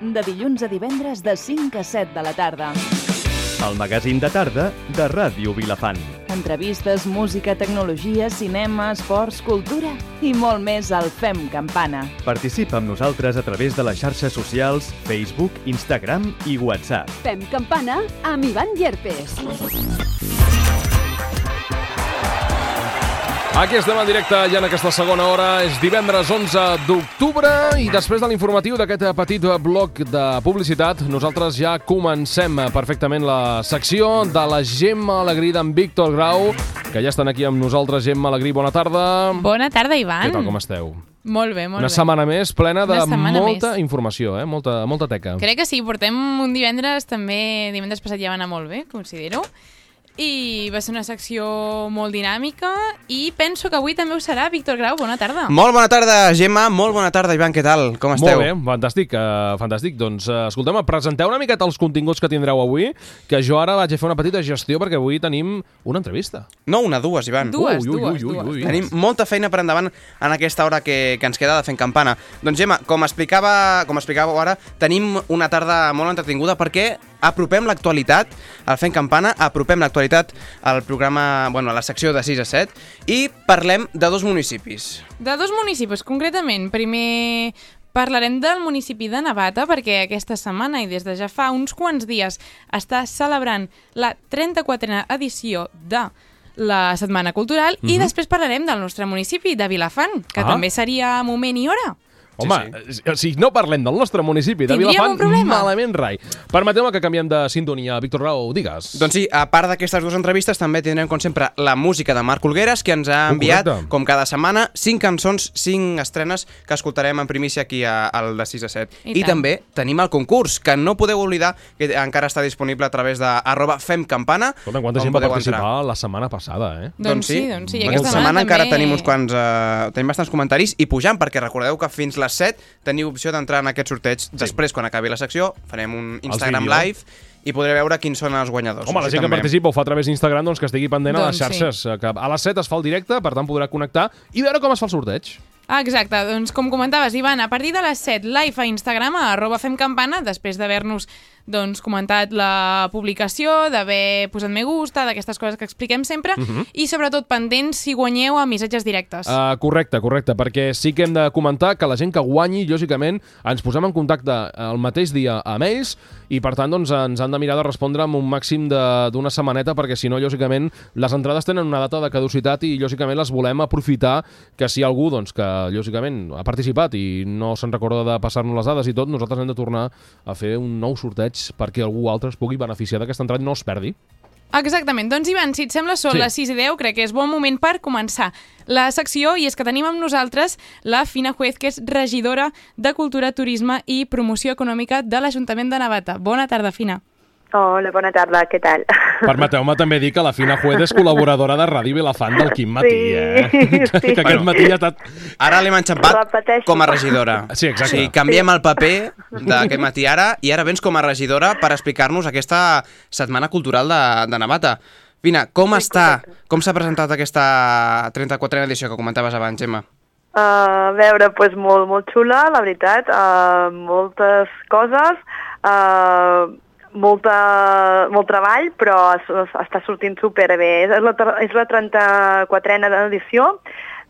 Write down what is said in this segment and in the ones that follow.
De dilluns a divendres de 5 a 7 de la tarda. El magazín de tarda de Ràdio Vilafant. Entrevistes, música, tecnologia, cinema, esports, cultura i molt més al Fem Campana. Participa amb nosaltres a través de les xarxes socials Facebook, Instagram i WhatsApp. Fem campana amb Ivan Llerpes. Aquí estem en directe ja en aquesta segona hora. És divendres 11 d'octubre i després de l'informatiu d'aquest petit bloc de publicitat, nosaltres ja comencem perfectament la secció de la Gemma Alegrí d'en Víctor Grau, que ja estan aquí amb nosaltres. Gemma Alegrí, bona tarda. Bona tarda, Ivan. Què tal, com esteu? Molt bé, molt Una bé. setmana més plena de Una molta més. informació, eh? molta, molta teca. Crec que sí, portem un divendres també, divendres passat ja va anar molt bé, considero. I va ser una secció molt dinàmica i penso que avui també ho serà. Víctor Grau, bona tarda. Molt bona tarda, Gemma. Molt bona tarda, Ivan. Què tal? Com esteu? Molt bé, fantàstic, uh, fantàstic. Doncs, uh, escolteu presenteu una miqueta els continguts que tindreu avui, que jo ara vaig a fer una petita gestió perquè avui tenim una entrevista. No, una, dues, Ivan. Dues, Ui, ui, dues, ui, ui, dues. ui. Tenim molta feina per endavant en aquesta hora que, que ens queda de fent campana. Doncs, Gemma, com explicava, com explicàveu ara, tenim una tarda molt entretinguda perquè apropem l'actualitat al Fent Campana, apropem l'actualitat al programa, bueno, a la secció de 6 a 7 i parlem de dos municipis. De dos municipis, concretament. Primer parlarem del municipi de Navata perquè aquesta setmana i des de ja fa uns quants dies està celebrant la 34a edició de la Setmana Cultural i després parlarem del nostre municipi de Vilafant, que Ah. també seria moment i hora. Home, sí, sí. si no parlem del nostre municipi de Tindríem Vilafant, un problema. malament rai. Permeteu-me que canviem de sintonia. Víctor Grau, digues. Doncs sí, a part d'aquestes dues entrevistes també tindrem, com sempre, la música de Marc Olgueres, que ens ha Oh, enviat, correcte. com cada setmana, cinc cançons, cinc estrenes que escoltarem en primícia aquí a- al de 6 a 7. I I, tant. també tenim el concurs, que no podeu oblidar, que encara està disponible a través de arroba femcampana. Escolta, quanta gent va participar entrar. la setmana passada, eh? Doncs sí, doncs sí. I Aquesta aquesta setmana setmana encara també- tenim uns quants, uh, tenim bastants comentaris i pujant, perquè recordeu que fins les 7 teniu opció d'entrar en aquest sorteig. Després, quan acabi la secció, farem un Instagram vídeos. live i podreu veure quins són els guanyadors. Home, la gent que també. participa ho fa a través d'Instagram, doncs que estigui pendent a les Doncs sí. xarxes. eh, Que a les 7 es fa el directe, per tant podrà connectar i veure com es fa el sorteig. Ah, exacte, doncs com comentaves, Ivan, a partir de les 7, live a Instagram, a arroba femcampana, després d'haver-nos doncs, comentat la publicació, d'haver posat me gusta, d'aquestes coses que expliquem sempre, i sobretot pendents si guanyeu a missatges directes. Uh, correcte, correcte, perquè sí que hem de comentar que la gent que guanyi, lògicament, ens posem en contacte el mateix dia amb ells i, per tant, doncs, ens han de mirar de respondre amb un màxim de- d'una setmaneta perquè, si no, lògicament, les entrades tenen una data de caducitat i, lògicament, les volem aprofitar que si algú, doncs, que, lògicament, ha participat i no se'n recorda de passar-nos les dades i tot, nosaltres hem de tornar a fer un nou sorteig perquè algú altre es pugui beneficiar d'aquesta entrada i no es perdi. Exactament. Doncs, Ivan, si et sembla, són sí. les 6 i 10, crec que és bon moment per començar la secció, i és que tenim amb nosaltres la Fina Juez, que és regidora de Cultura, Turisme i Promoció Econòmica de l'Ajuntament de Navata. Bona tarda, Fina. Hola, bona tarda, què tal? Permeteu-me també dir que la Fina Juez és col·laboradora de Ràdio Vilafant del Quim Matí, Sí, eh? sí. que aquest matí ha estat... Ara l'hem enxampat com a regidora. Sí, exacte. O sigui, canviem el paper d'aquest matí ara i ara vens com a regidora per explicar-nos aquesta setmana cultural de, de Navata. Vina, com està, com s'ha presentat aquesta 34a edició que comentaves abans, Gemma? Uh, a veure, doncs molt, molt xula, la veritat, uh, moltes coses, uh, molta, molt treball, però es, es, està sortint superbé. És la, és la 34a edició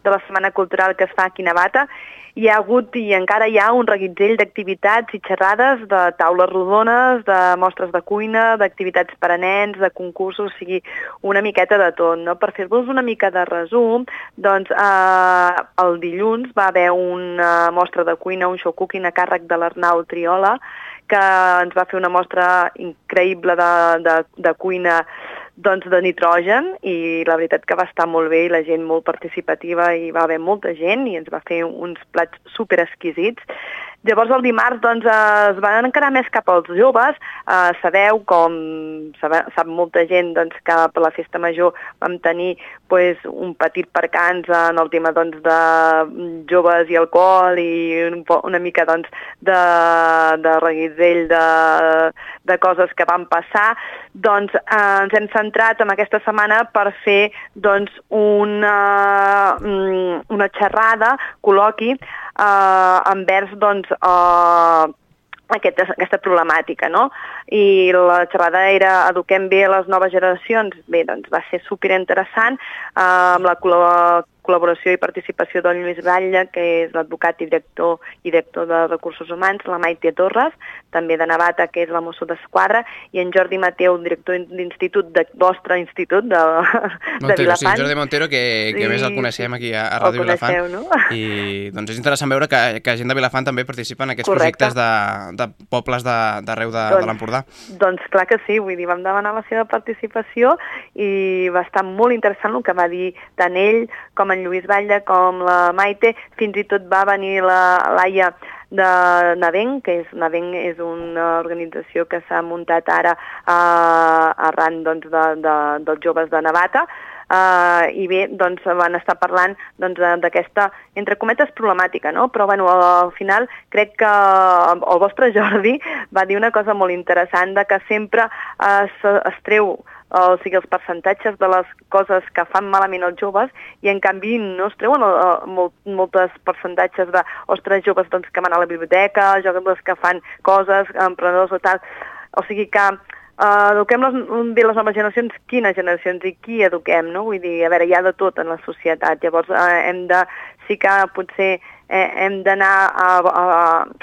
de la Setmana Cultural que es fa aquí a Navata. Hi ha hagut i encara hi ha un reguitzell d'activitats i xerrades, de taules rodones, de mostres de cuina, d'activitats per a nens, de concursos, o sigui, una miqueta de tot. No? Per fer-vos una mica de resum, doncs eh, el dilluns va haver una mostra de cuina, un show cooking a càrrec de l'Arnau Triola, que ens va fer una mostra increïble de, de, de cuina doncs, de nitrogen i la veritat que va estar molt bé i la gent molt participativa i va haver molta gent i ens va fer uns plats super exquisits. Llavors el dimarts doncs, es van encarar més cap als joves. Eh, sabeu, com sabe, sap molta gent, doncs, que per la festa major vam tenir pues, un petit percans en el tema doncs, de joves i alcohol i un, una mica doncs, de, de reguitzell de, de coses que van passar. Doncs eh, ens hem centrat en aquesta setmana per fer doncs, una, mm, una xerrada, col·loqui, eh, envers doncs, eh, aquesta, aquesta problemàtica, no? I la xerrada era Eduquem bé les noves generacions. Bé, doncs va ser superinteressant eh, amb la col·laboració i participació del Lluís Batlle, que és l'advocat i director i director de Recursos Humans, la Maite Torres, també de Navata, que és la mosso d'Esquadra, i en Jordi Mateu, director d'institut, de vostre institut, de, de Montero, sí, Vilafant. Jordi Montero, que, que Sí, a més el coneixem sí. aquí a, a Ràdio Vilafant. coneixeu, no? I doncs és interessant veure que, que gent de Vilafant també participa en aquests Correcte. projectes de, de pobles de- d'arreu de, de, Doncs- de l'Empordà. Doncs clar que sí, vull dir, vam demanar la seva participació i va estar molt interessant el que va dir tant ell com en Lluís Batlle com la Maite, fins i tot va venir la Laia de Navenc, que és, Navenc és una organització que s'ha muntat ara eh, arran doncs, de, de, dels joves de Navata, Uh, I bé, doncs van estar parlant doncs, d'aquesta, entre cometes, problemàtica, no? Però bueno, al final crec que el vostre Jordi va dir una cosa molt interessant de que sempre es, es treu o sigui, els percentatges de les coses que fan malament els joves i en canvi no es treuen uh, molt, moltes percentatges de, ostres, joves doncs, que van a la biblioteca, joves que fan coses, emprenedors o tal. O sigui que Uh, eduquem les, bé les noves generacions, quines generacions i qui eduquem, no? Vull dir, a veure, hi ha de tot en la societat, llavors uh, hem de, sí que potser eh, hem d'anar a, a,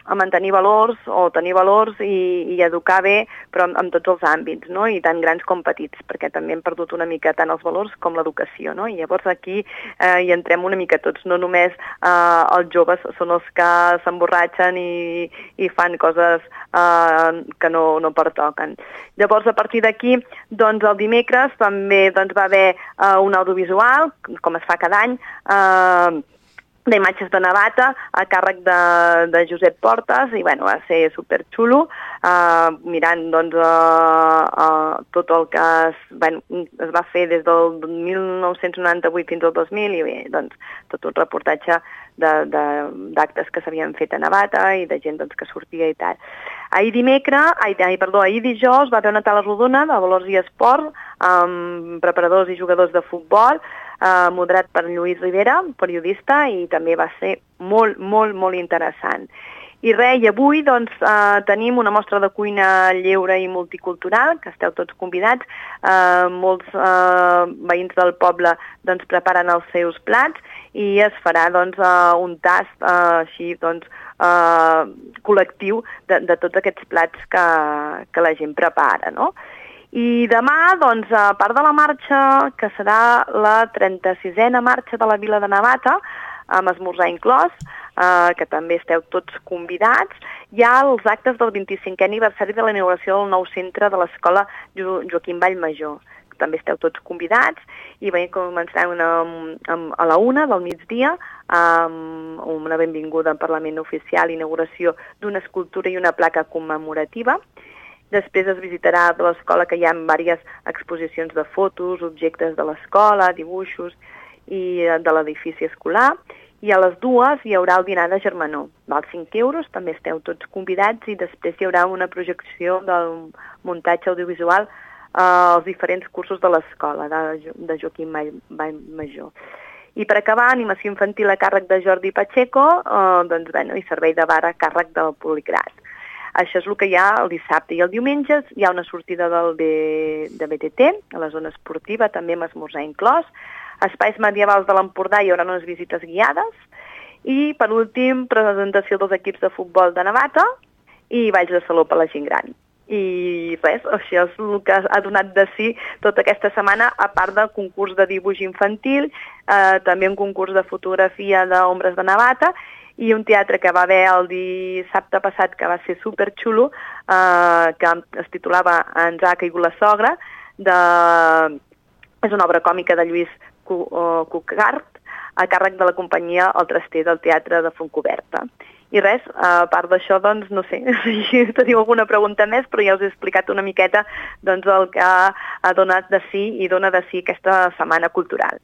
a mantenir valors o tenir valors i, i educar bé, però en, en tots els àmbits, no? I tant grans com petits, perquè també hem perdut una mica tant els valors com l'educació, no? I llavors aquí eh, hi entrem una mica tots, no només eh, els joves són els que s'emborratxen i, i fan coses eh, que no, no pertoquen. Llavors, a partir d'aquí, doncs, el dimecres també doncs, va haver eh, un audiovisual, com es fa cada any, eh, d'imatges de Navata a càrrec de, de Josep Portes i bueno, va ser superxulo uh, mirant doncs, uh, uh, tot el que es, bueno, es va fer des del 1998 fins al 2000 i bé, doncs, tot un reportatge d'actes que s'havien fet a Navata i de gent doncs, que sortia i tal. Ahir dimecres, ai, ai, perdó, ahir dijous va haver una taula rodona de Valors i Esport amb preparadors i jugadors de futbol eh, moderat per Lluís Rivera, periodista, i també va ser molt, molt, molt interessant. I res, i avui doncs, eh, tenim una mostra de cuina lleure i multicultural, que esteu tots convidats. Eh, molts eh, veïns del poble doncs, preparen els seus plats i es farà doncs, eh, un tast eh, així doncs, eh, col·lectiu de, de tots aquests plats que, que la gent prepara. No? I demà, doncs, a part de la marxa, que serà la 36a marxa de la Vila de Navata, amb esmorzar inclòs, eh, que també esteu tots convidats, hi ha els actes del 25è aniversari de la inauguració del nou centre de l'escola jo Joaquim Vallmajor. També esteu tots convidats i bé, començarà una, amb, a la una del migdia amb una benvinguda al Parlament Oficial, inauguració d'una escultura i una placa commemorativa. Després es visitarà de l'escola que hi ha diverses exposicions de fotos, objectes de l'escola, dibuixos i de l'edifici escolar. I a les dues hi haurà el dinar de germanor. Val 5 euros, també esteu tots convidats i després hi haurà una projecció del muntatge audiovisual eh, als diferents cursos de l'escola de, de Joaquim Vallmajor. I per acabar, animació infantil a càrrec de Jordi Pacheco eh, doncs, bueno, i servei de bar a càrrec del Poligrat. Això és el que hi ha el dissabte. I el diumenge hi ha una sortida del B, de BTT, a la zona esportiva, també amb esmorzar inclòs. Espais medievals de l'Empordà hi haurà unes visites guiades. I, per últim, presentació dels equips de futbol de Navata i balls de saló per la gent gran. I res, això és el que ha donat de si tota aquesta setmana, a part del concurs de dibuix infantil, eh, també un concurs de fotografia d'ombres de Navata i un teatre que va haver el dissabte passat que va ser superxulo, eh, que es titulava Ens ha caigut la sogra, de... és una obra còmica de Lluís eh, Cucart, a càrrec de la companyia El Traster del Teatre de Fontcoberta. I res, a part d'això, doncs, no sé si teniu alguna pregunta més, però ja us he explicat una miqueta doncs, el que ha donat de si i dona de si aquesta setmana cultural.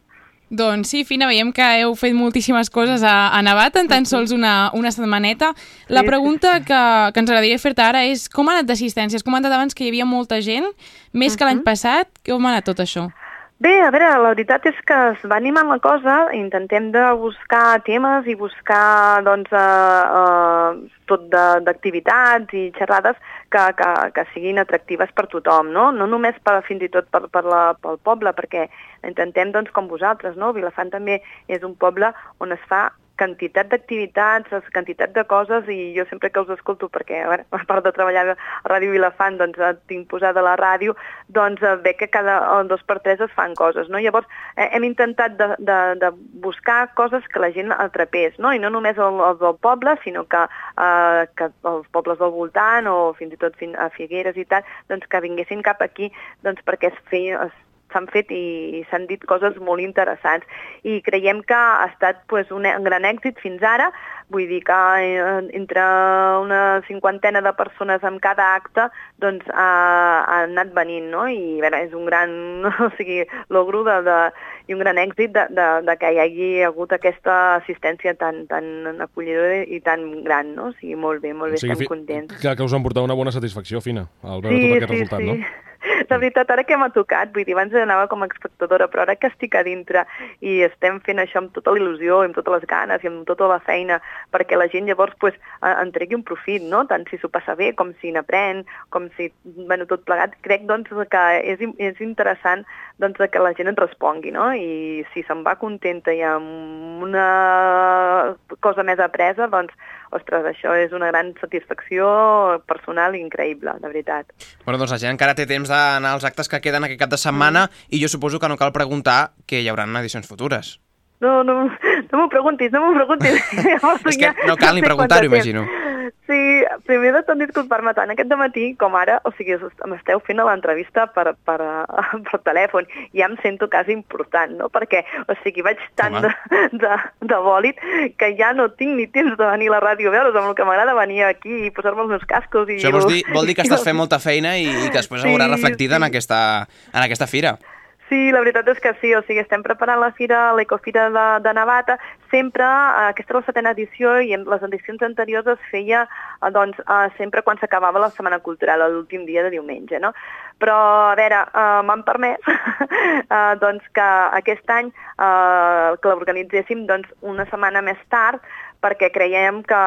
Doncs sí, Fina, veiem que heu fet moltíssimes coses a, a Navata en tan sols una, una setmaneta. La pregunta que, que ens agradaria fer-te ara és com ha anat d'assistència? Has comentat abans que hi havia molta gent, més que l'any passat. Com ha anat tot això? Bé, a veure, la veritat és que es va animant la cosa, intentem de buscar temes i buscar doncs, eh, eh, tot d'activitats i xerrades que, que, que siguin atractives per tothom, no? No només per, fins i tot per, per la, pel poble, perquè intentem, doncs, com vosaltres, no? Vilafant també és un poble on es fa quantitat d'activitats, es- quantitat de coses i jo sempre que us escolto, perquè veure, a part de treballar a Ràdio Vilafant, doncs tinc posada la ràdio, doncs eh, veig que cada eh, dos per tres es fan coses, no? Llavors eh, hem intentat de, de, de buscar coses que la gent atrapés, no? I no només el, els del poble, sinó que, eh, que els pobles del voltant o fins i tot fin, a Figueres i tal, doncs que vinguessin cap aquí doncs perquè es feia, es s'han fet i, s'han dit coses molt interessants. I creiem que ha estat pues, un gran èxit fins ara, vull dir que eh, entre una cinquantena de persones en cada acte doncs ha, ha anat venint, no? I a veure, és un gran, o sigui, logro de, de, i un gran èxit de, de, de que hi hagi hagut aquesta assistència tan, tan acollidora i tan gran, no? O sigui, molt bé, molt bé, estem fi- contents. que, que us han portat una bona satisfacció, Fina, al veure tot aquest resultat, no? La veritat, ara que m'ha tocat, vull dir, abans anava com a espectadora, però ara que estic a dintre i estem fent això amb tota la il·lusió, amb totes les ganes i amb tota la feina, perquè la gent llavors pues, en tregui un profit, no? tant si s'ho passa bé com si n'aprèn, com si, bueno, tot plegat, crec doncs, que és, és interessant doncs, que la gent et respongui, no? i si se'n va contenta i amb una cosa més apresa, doncs, ostres, això és una gran satisfacció personal increïble, de veritat. Bueno, doncs la gent encara té temps d'anar als actes que queden aquest cap de setmana i jo suposo que no cal preguntar que hi haurà edicions futures. No, no, no m'ho preguntis, no m'ho preguntis. És que no cal ni preguntar-ho, imagino. Sí, primer de tot disculpar-me tant aquest matí com ara, o sigui, m'esteu fent l'entrevista per, per, per telèfon i ja em sento quasi important, no? Perquè, o sigui, vaig tant Home. de, de, de bòlit que ja no tinc ni temps de venir a la ràdio a veure's, amb el que m'agrada venir aquí i posar-me els meus cascos. I Això vols dir, vol dir que estàs fent molta feina i, i que després Sí, haurà reflectida sí. en, aquesta, en aquesta fira. Sí, la veritat és que sí, o sigui, estem preparant la fira, l'Ecofira de, de Navata, sempre, eh, aquesta és la setena edició i en les edicions anteriors es feia eh, doncs, eh, sempre quan s'acabava la Setmana Cultural, l'últim dia de diumenge, no? Però, a veure, eh, m'han permès eh, doncs, que aquest any eh, que l'organitzéssim doncs, una setmana més tard, perquè creiem que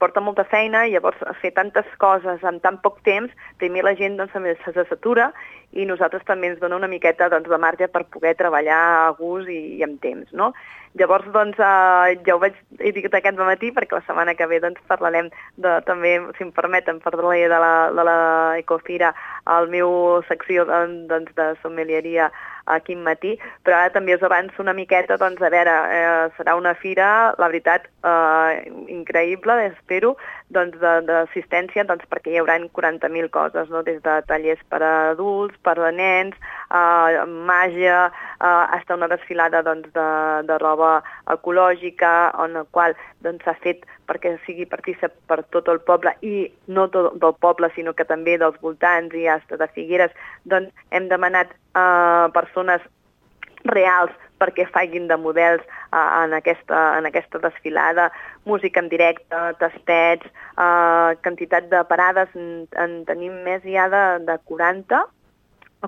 porta molta feina i llavors fer tantes coses en tan poc temps, primer la gent doncs, també se satura i nosaltres també ens dona una miqueta doncs, de marge per poder treballar a gust i, i amb temps, no? Llavors, doncs, eh, ja ho vaig dit aquest matí perquè la setmana que ve doncs, parlarem de, també, si em permeten, parlaré de la, de la Ecofira al meu secció doncs, de sommelieria a quin matí, però ara també us avanço una miqueta, doncs a veure, eh, serà una fira, la veritat, eh, increïble, espero, doncs d'assistència, doncs perquè hi haurà 40.000 coses, no? des de tallers per a adults, per a nens, eh, màgia, eh, hasta una desfilada doncs, de, de roba ecològica, on el qual doncs, s'ha fet perquè sigui partícip per tot el poble i no tot del poble, sinó que també dels voltants i hasta de Figueres, doncs hem demanat eh, persones reals perquè facin de models uh, en, aquesta, en aquesta desfilada, música en directe, tastets, uh, quantitat de parades, en, en tenim més ja de, de 40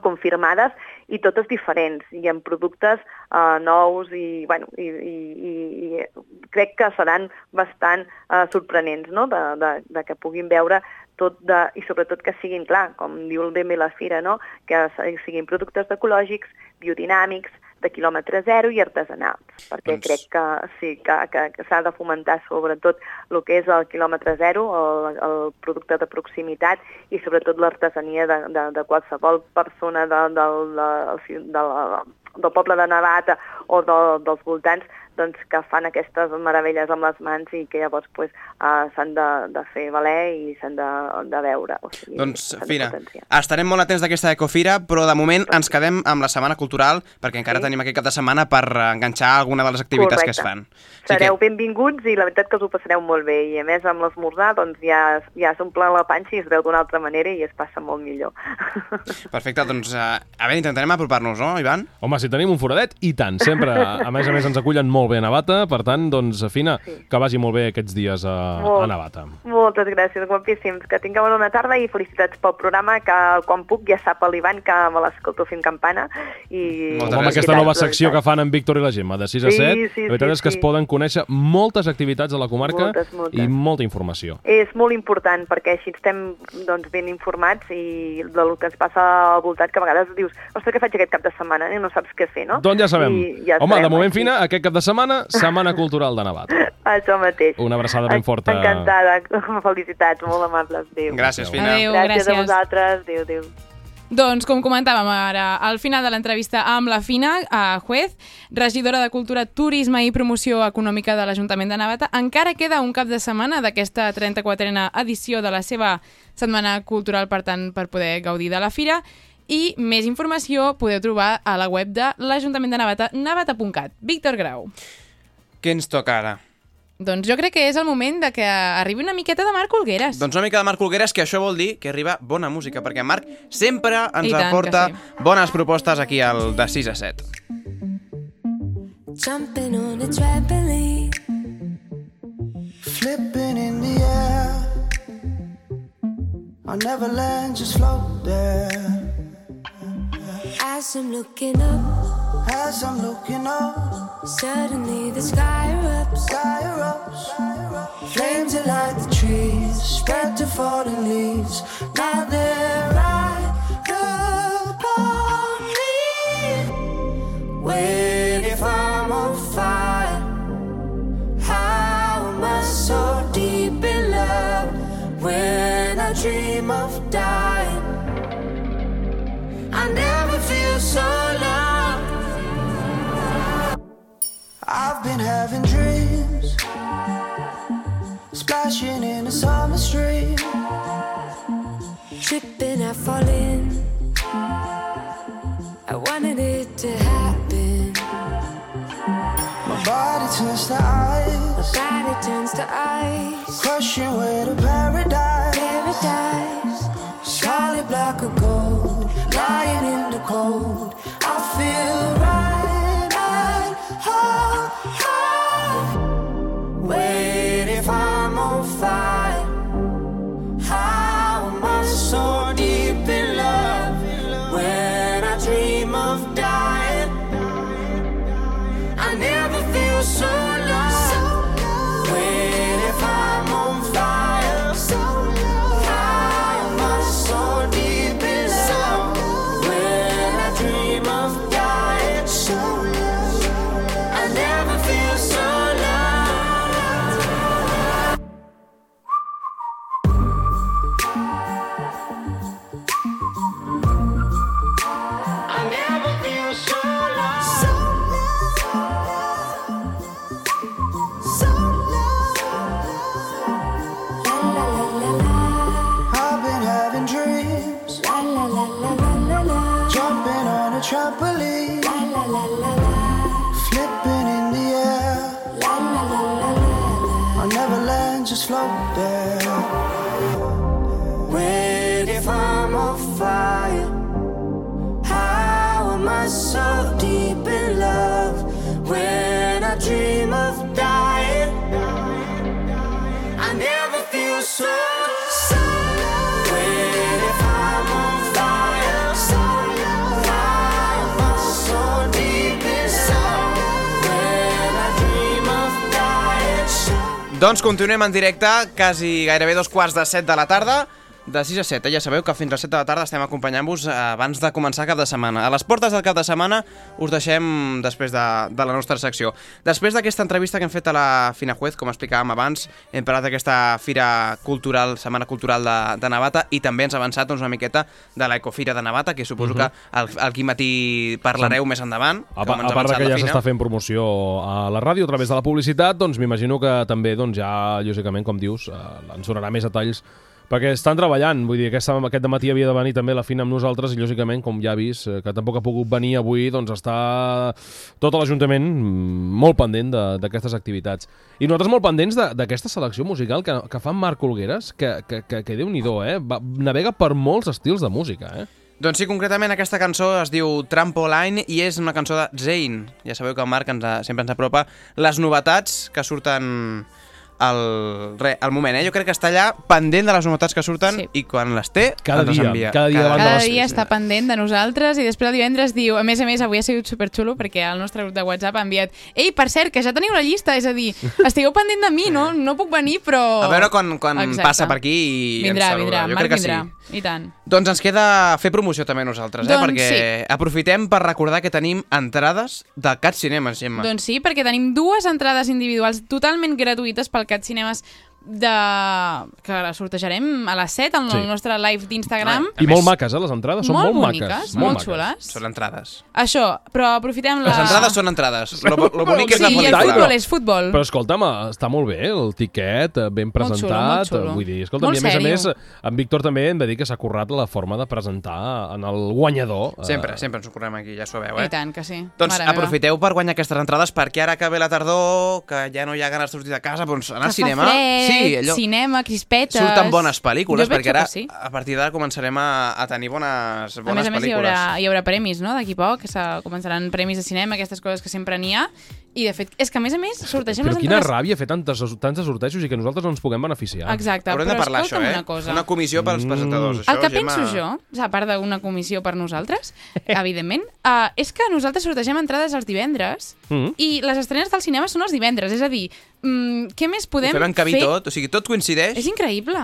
confirmades i totes diferents i amb productes uh, nous i, bueno, i, i, i, i crec que seran bastant uh, sorprenents no? de, de, de que puguin veure tot de, i sobretot que siguin, clar, com diu el BM la Fira, no? que siguin productes ecològics, biodinàmics, de quilòmetre zero i artesanals, perquè Doncs- crec que sí, que, que, que s'ha de fomentar sobretot el que és el quilòmetre zero, el, el producte de proximitat i sobretot l'artesania de, de, de qualsevol persona de, de, de, de, de, del poble de Navata o de, dels voltants doncs, que fan aquestes meravelles amb les mans i que llavors pues, uh, s'han de, de fer valer i s'han de, de veure. O sigui, Doncs, Fira, potenciar. estarem molt atents d'aquesta ecofira, però de moment ens quedem amb la Setmana Cultural, perquè encara Sí. tenim aquest cap de setmana per enganxar alguna de les activitats que es fan. Així Sereu que, benvinguts i la veritat que us ho passareu molt bé i a més amb l'esmorzar doncs ja, ja s'omple la panxa i es veu d'una altra manera i es passa molt millor. perfecte, doncs, eh, a veure, intentarem apropar-nos, no, Ivan? Home, Home, si tenim un foradet, i tant. Sempre, a més a més, ens acullen molt bé a Navata, per tant, doncs, Fina, Sí. que vagi molt bé aquests dies a, Molt. a Navata. Moltes gràcies, guapíssims. Que tingueu una bona tarda i felicitats pel programa, que quan puc ja sap l'Ivan que me l'escolto fent campana. I... Moltes Home, gràcies. aquesta nova secció que fan en Víctor i la Gemma, de 6 a Sí, 7, sí, la veritat sí, és que es sí. poden conèixer moltes activitats a la comarca Moltes, moltes. i molta informació. És molt important perquè així estem doncs, ben informats i del que ens passa al voltant, que a vegades dius, ostres, què faig aquest cap de setmana? I no saps què fer, no? Doncs ja sabem. I ja Home, de moment, així. Fina, aquest cap de setmana, Setmana Cultural de Navata. Això mateix. Una abraçada ben forta. Encantada. Felicitats, molt amables. Adéu. Gràcies, Fina. Adéu, gràcies. gràcies. a vosaltres. Adéu, adéu. Doncs, com comentàvem ara, al final de l'entrevista amb la Fina, a Juez, regidora de Cultura, Turisme i Promoció Econòmica de l'Ajuntament de Navata, encara queda un cap de setmana d'aquesta 34a edició de la seva Setmana Cultural, per tant, per poder gaudir de la fira. I més informació podeu trobar a la web de l'Ajuntament de Navata, navata.cat. Víctor Grau. Què ens toca ara? Doncs jo crec que és el moment de que arribi una miqueta de Marc Olgueres. Doncs una mica de Marc Olgueres, que això vol dir que arriba bona música, perquè Marc sempre ens I tant aporta sí. bones propostes aquí al de 6 a 7. Jumping on a trampoline. Flipping in the air. I'll never land, just float there. As I'm looking up, As I'm looking up, suddenly the sky erupts. sky erupts. Flames that light the trees, spread to fallen leaves. Now they're right upon me. Wait if I'm on fire. How am I so deep in love when I dream of dying? I've been having dreams, splashing in a summer stream. Tripping, I fall in. I wanted it to happen. My body turns to ice, My body turns to ice. crushing way to paradise. Paradise. Solid block of gold, lying in the cold. La. flipping in the air. I'll never land, just float there. Wait if I'm on fire. How am I so deep in love when I dream Doncs continuem en directe, quasi gairebé dos quarts de set de la tarda, de 6 a 7. Ja sabeu que fins a 7 de la tarda estem acompanyant-vos eh, abans de començar cap de setmana. A les portes del cap de setmana us deixem després de, de la nostra secció. Després d'aquesta entrevista que hem fet a la Fina Juez, com explicàvem abans, hem parlat d'aquesta fira cultural, setmana cultural de, de Navata, i també ens ha avançat doncs, una miqueta de l'Ecofira de Navata, que suposo que al, al matí parlareu més endavant. A, pa- a part que ja s'està fent promoció a la ràdio a través de la publicitat, doncs m'imagino que també doncs, ja, lògicament, com dius, eh, ens donarà més detalls perquè estan treballant, vull dir, aquesta, aquest matí havia de venir també la Fina amb nosaltres i lògicament, com ja ha vist, eh, que tampoc ha pogut venir avui, doncs està tot l'Ajuntament mm, molt pendent de- d'aquestes activitats. I nosaltres molt pendents de- d'aquesta selecció musical que, que fa Marc Olgueres, que, que, que, que déu-n'hi-do, eh? Va, navega per molts estils de música, eh? Doncs sí, concretament aquesta cançó es diu Trampoline i és una cançó de Zayn. Ja sabeu que el Marc ens, sempre ens apropa les novetats que surten al, re, al moment. Eh? Jo crec que està allà pendent de les novetats que surten Sí. i quan les té Cada ens les dia, envia. cada dia de Cada les- dia està pendent de nosaltres i després el divendres diu, a més a més avui ha sigut superxulo perquè el nostre grup de WhatsApp ha enviat ei, per cert, que ja teniu la llista, és a dir, estigueu pendent de mi, no? No puc venir, però... A veure quan, quan Exacte. passa per aquí i Vindrà, ens saluda. vindrà, jo Marc crec que vindrà, sí. i tant. Doncs ens queda fer promoció també nosaltres, eh? Doncs perquè sí. aprofitem per recordar que tenim entrades del Cat Cinemes, Gemma. Doncs sí, perquè tenim dues entrades individuals totalment gratuïtes pel Cat Cinemes de... que la sortejarem a les 7 al Sí. nostre live d'Instagram. I més- molt maques, eh, les entrades? Són Molt molt, boniques, maques. molt maques. xules. Són entrades. Això, però aprofitem la... Les entrades són entrades. Lo, lo bonic és Sí, la i el pel·lícula. futbol és futbol. Però escolta'm, està molt bé el tiquet, eh, ben Molt xulo, presentat. molt xulo. Vull dir, escolta'm, Molt i a més a més, en Víctor també hem de dir que s'ha currat la forma de presentar en el guanyador. eh, Sempre, sempre ens ho correm aquí, ja s'ho veu, eh? I tant que sí. Doncs Mare meva. aprofiteu per guanyar aquestes entrades perquè ara que ve la tardor, que ja no hi ha ganes de sortir de casa, doncs anar Que al cinema... Fa fred, sí, allò... cinema, crispetes... Surten bones pel·lícules, perquè ara, Sí. a partir d'ara, començarem a, a tenir bones, A més bones a més hi haurà, hi haurà premis, no?, d'aquí poc, que se- començaran premis de cinema, aquestes coses que sempre n'hi ha, i de fet, és que a més a més sortegem Però les quina entrades... ràbia fer tantes, tantes sortejos i que nosaltres no ens puguem beneficiar. Exacte, Haurem però de parlar, això, eh? una cosa. Una comissió pels Mm. presentadors, això, El que Gemma. penso jo, a part d'una comissió per nosaltres, evidentment, uh, és que nosaltres sortegem entrades els divendres Mm. i les estrenes del cinema són els divendres. És a dir, mm, què més Ho podem fem encabir fer? tot, o sigui, tot coincideix. És increïble.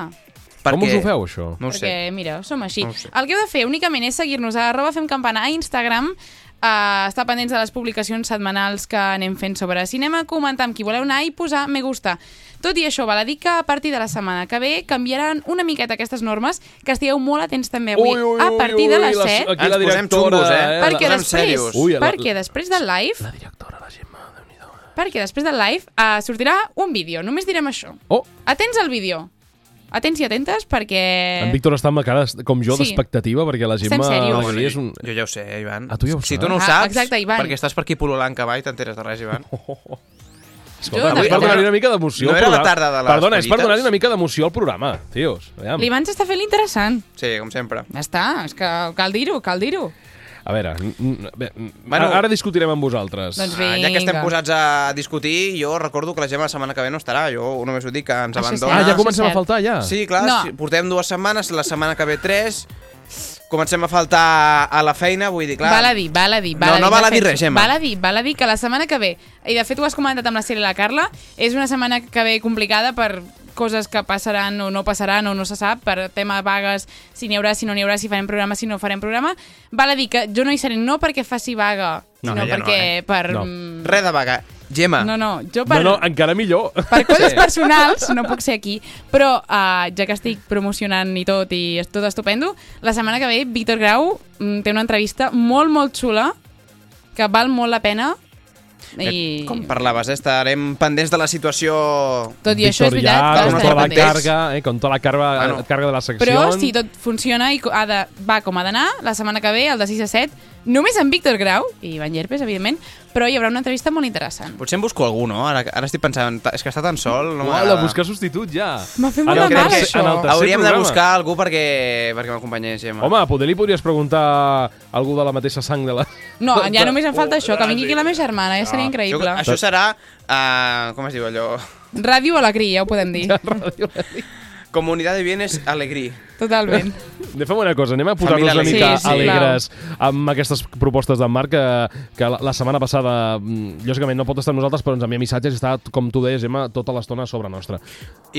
Com perquè... us ho feu, això? No ho perquè, sé. mira, som així. No ho sé. El que heu de fer únicament és seguir-nos a arroba fem campana a Instagram, uh, estar pendents de les publicacions setmanals que anem fent sobre cinema, comentar amb qui voleu anar i posar me gusta. Tot i això, val a dir que a partir de la setmana que ve canviaran una miqueta aquestes normes, que estigueu molt atents també avui a partir de les 7, Aquí la directora, xungos, eh? la- perquè després, serios. Ui, la- perquè després del live, La directora, la Gemma, déu nhi perquè després del live uh, sortirà un vídeo, només direm això. Oh, Atents al vídeo. Atents i atentes perquè... en Víctor està amb la cara com jo Sí. d'expectativa perquè la Estem Gemma... No, Maria és un... Jo ja ho sé, Ivan. Ah, tu ja ho Si saps? tu no ho Ah, saps, exacte, Ivan. perquè estàs per aquí pol·lulant cavall, t'enteres de res, Ivan. Escolta, Jo és per també. donar-li una mica d'emoció No al era la programa. tarda de les Perdona, és per donar-li una mica d'emoció al programa, tios. L'Ivan s'està fent l'interessant. Sí, com sempre. Ja està, és que cal dir-ho, cal dir-ho. A veure, bé, Bueno. ara discutirem amb vosaltres. Doncs Ah, ja que estem Vinga. posats a discutir, jo recordo que la Gemma la setmana que ve no estarà. Jo només ho dic que ens Això és abandona. Ah, ja comencem a faltar, ja? Sí, clar, No. portem dues setmanes, la setmana que ve tres, comencem a faltar a la feina, vull dir, clar... Val a dir, val a dir. Val No, a dir, no val a dir res, Gemma. Val a dir, val a dir que la setmana que ve, i de fet ho has comentat amb la Cira i la Carla, és una setmana que ve complicada per coses que passaran o no passaran o no se sap, per tema vagues, si n'hi haurà, si no n'hi haurà, si farem programa, si no farem programa. Val a dir que jo no hi seré no perquè faci vaga, No, sinó ella no, perquè eh? per... No. mm, Res de vaga. Gemma, No, no, jo No, per... no, encara millor. per coses Sí. personals no puc ser aquí, però uh, ja que estic promocionant i tot i és tot estupendo, la setmana que ve Víctor Grau mm, té una entrevista molt, molt xula que val molt la pena i... eh, com parlaves, eh, estarem pendents de la situació... Tot i això és veritat estarem tota la carga, eh, con tota la carga, Bueno. carga de la secció. Però si tot funciona i ha de, va com ha d'anar, la setmana que ve, el de 6 a 7, només amb Víctor Grau i Ivan Llerpes, evidentment, però hi haurà una entrevista molt interessant. Potser en busco algú, no? Ara, ara estic pensant, és que està tan sol, no Uala, buscar substitut ja. M'ha fet molt de mal, això. Hauríem de programa. buscar algú perquè, perquè m'acompanyés, Gemma. Home, poder li podries preguntar algú de la mateixa sang de la... No, ja només em falta Oh, això, que vingui aquí la meva germana, ja seria Això, increïble. això serà, uh, com es diu allò? Ràdio Alegrí, ja ho podem dir. Comunitat de Bienes Alegrí. Totalment. Anem fem una cosa, anem a posar-nos una mica Sí, sí, alegres amb aquestes propostes d'en Marc, que, que la, la setmana passada, mm, lògicament no pot estar amb nosaltres, però ens envia missatges i està, com tu deies, Gemma, tota l'estona sobre nostra.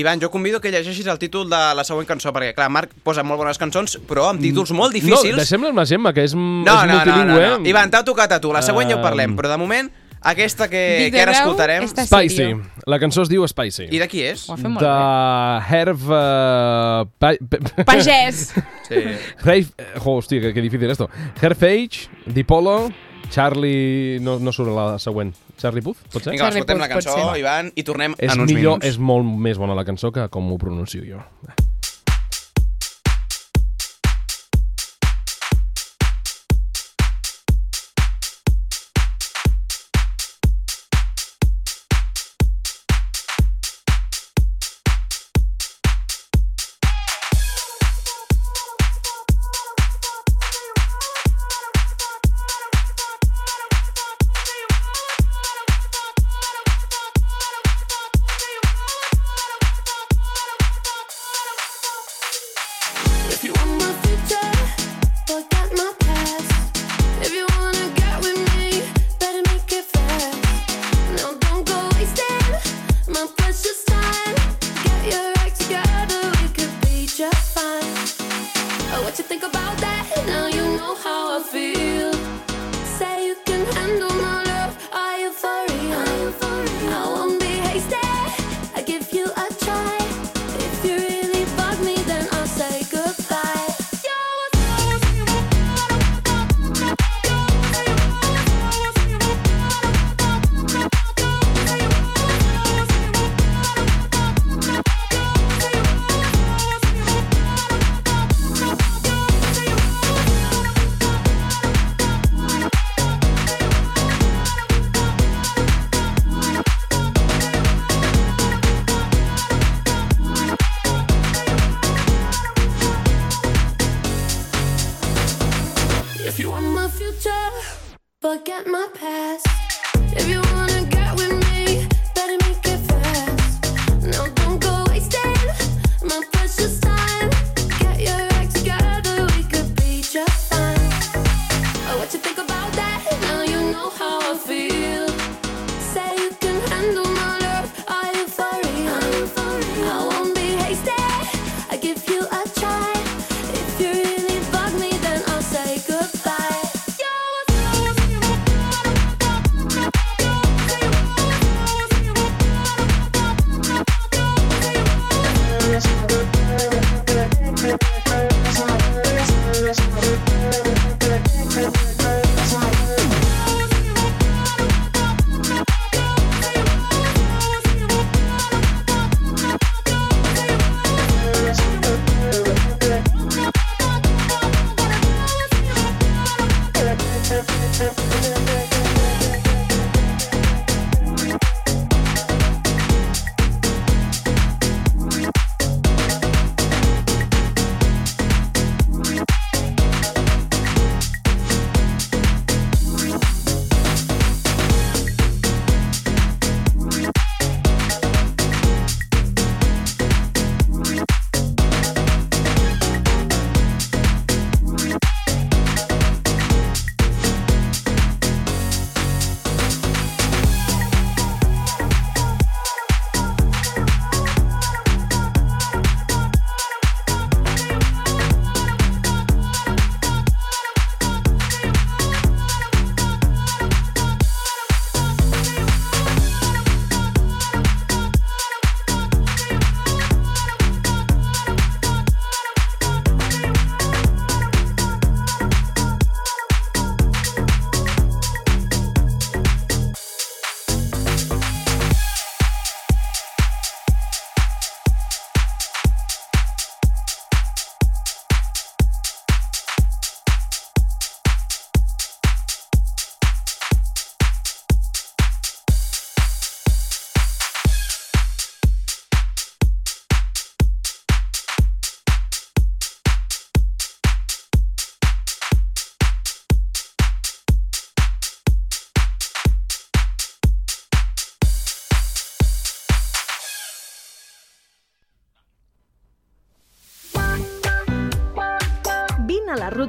Ivan, jo convido que llegeixis el títol de la següent cançó, perquè, clar, Marc posa molt bones cançons, però amb títols molt difícils. No, deixem-la amb la Gemma, que és, no, és no, no, no, multilingüe. no. Ivan, t'ha tocat a tu, la següent ja ho parlem, Um, però de moment, aquesta que, que ara escoltarem... està Spicy. serio. La cançó es diu Spicy. I de qui és? Ho ha fet molt de bé. Herb... Uh, pa, pa, Pagès. Sí. Herb, oh, hòstia, que, que difícil esto. Herfage, Dipolo, Charlie... No, no surt la següent. Charlie Puth, pot ser? Vinga, Charlie escoltem la Puth, pot cançó, ser. Ivan, i tornem és en uns millor, minuts. és molt més bona la cançó que com ho pronuncio jo.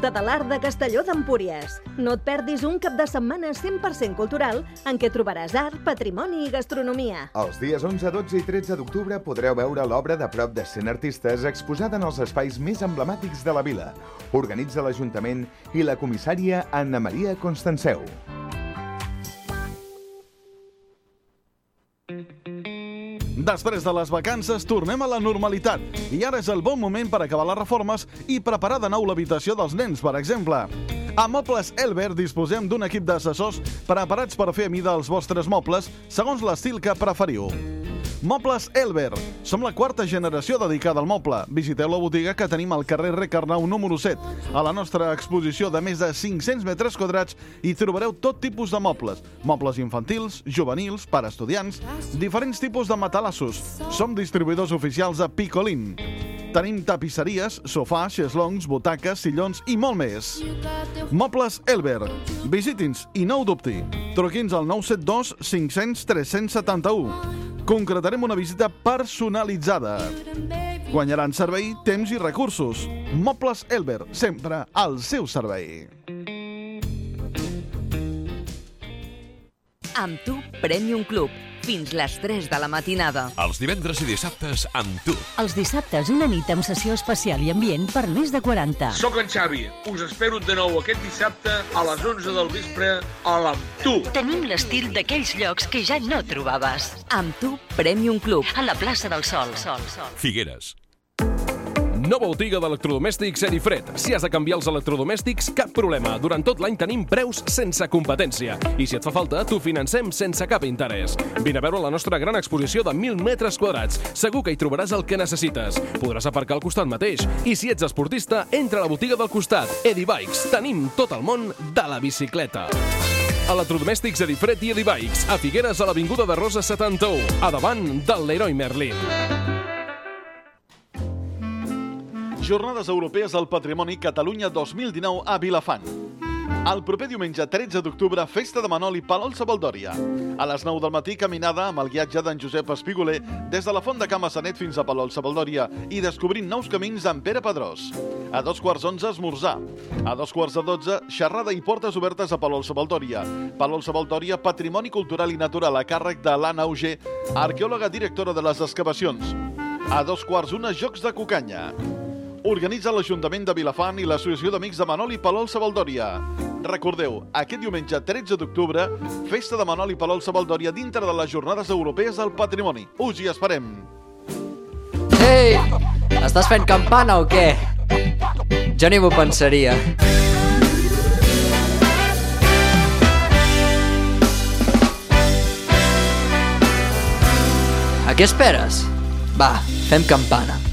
L'Art de Castelló d'Empúries. No et perdis un cap de setmana 100% cultural en què trobaràs art, patrimoni i gastronomia. Els dies 11, 12 i 13 d'octubre podreu veure l'obra de prop de 100 artistes exposada en els espais més emblemàtics de la vila. Organitza l'Ajuntament i la comissària Anna Maria Constanceu. Després de les vacances tornem a la normalitat i ara és el bon moment per acabar les reformes i preparar de nou l'habitació dels nens, per exemple. A Mobles Elber disposem d'un equip d'assessors preparats per fer a mida els vostres mobles segons l'estil que preferiu. Mobles Elber. Som la quarta generació dedicada al moble. Visiteu la botiga que tenim al carrer Recarnau número 7. A la nostra exposició de més de 500 metres quadrats hi trobareu tot tipus de mobles. Mobles infantils, juvenils, per estudiants, diferents tipus de matalassos. Som distribuïdors oficials de Picolín. Tenim tapisseries, sofàs, xeslongs, butaques, sillons i molt més. Mobles Elber. Visiti'ns i no ho dubti. Truqui'ns al 972 500 371. Concretarem una visita personalitzada. Guanyaran servei, temps i recursos. Mobles Elber, sempre al seu servei. Amb tu, Premium Club. Fins les 3 de la matinada. Els divendres i dissabtes amb tu. Els dissabtes, una nit amb sessió especial i ambient per més de 40. Soc en Xavi. Us espero de nou aquest dissabte a les 11 del vespre a l'Amb tu. Tenim l'estil d'aquells llocs que ja no trobaves. Amb tu, Premium Club. A la plaça del Sol. Sol, Sol. Figueres. Nova botiga d'electrodomèstics Erifred. Si has de canviar els electrodomèstics, cap problema. Durant tot l'any tenim preus sense competència. I si et fa falta, t'ho financem sense cap interès. Vine a veure la nostra gran exposició de 1.000 metres quadrats. Segur que hi trobaràs el que necessites. Podràs aparcar al costat mateix. I si ets esportista, entra a la botiga del costat. Edibikes. Tenim tot el món de la bicicleta. Electrodomèstics Edifred i Edibikes. A Figueres, a l'Avinguda de Rosa 71. A davant del Leroy Merlin. Jornades Europees del Patrimoni Catalunya 2019 a Vilafant. El proper diumenge 13 d'octubre, festa de Manoli Palol Sabaldòria. A les 9 del matí, caminada amb el guiatge d'en Josep Espigoler des de la Font de Cama Sanet fins a Palol Sabaldòria i descobrint nous camins amb Pere Pedrós. A dos quarts onze, esmorzar. A dos quarts de dotze, xerrada i portes obertes a Palol Sabaldòria. Palol Sabaldòria, Patrimoni Cultural i Natural a càrrec de l'Anna Auger, arqueòloga directora de les excavacions. A dos quarts una, Jocs de Cucanya. Organitza l'Ajuntament de Vilafant i l'Associació d'Amics de Manoli Palol Sabaldòria. Recordeu, aquest diumenge 13 d'octubre, festa de Manoli Palol Sabaldòria dintre de les Jornades Europees del Patrimoni. Us hi esperem! Ei! Estàs fent campana o què? Jo ni m'ho pensaria. A què esperes? Va, fem campana.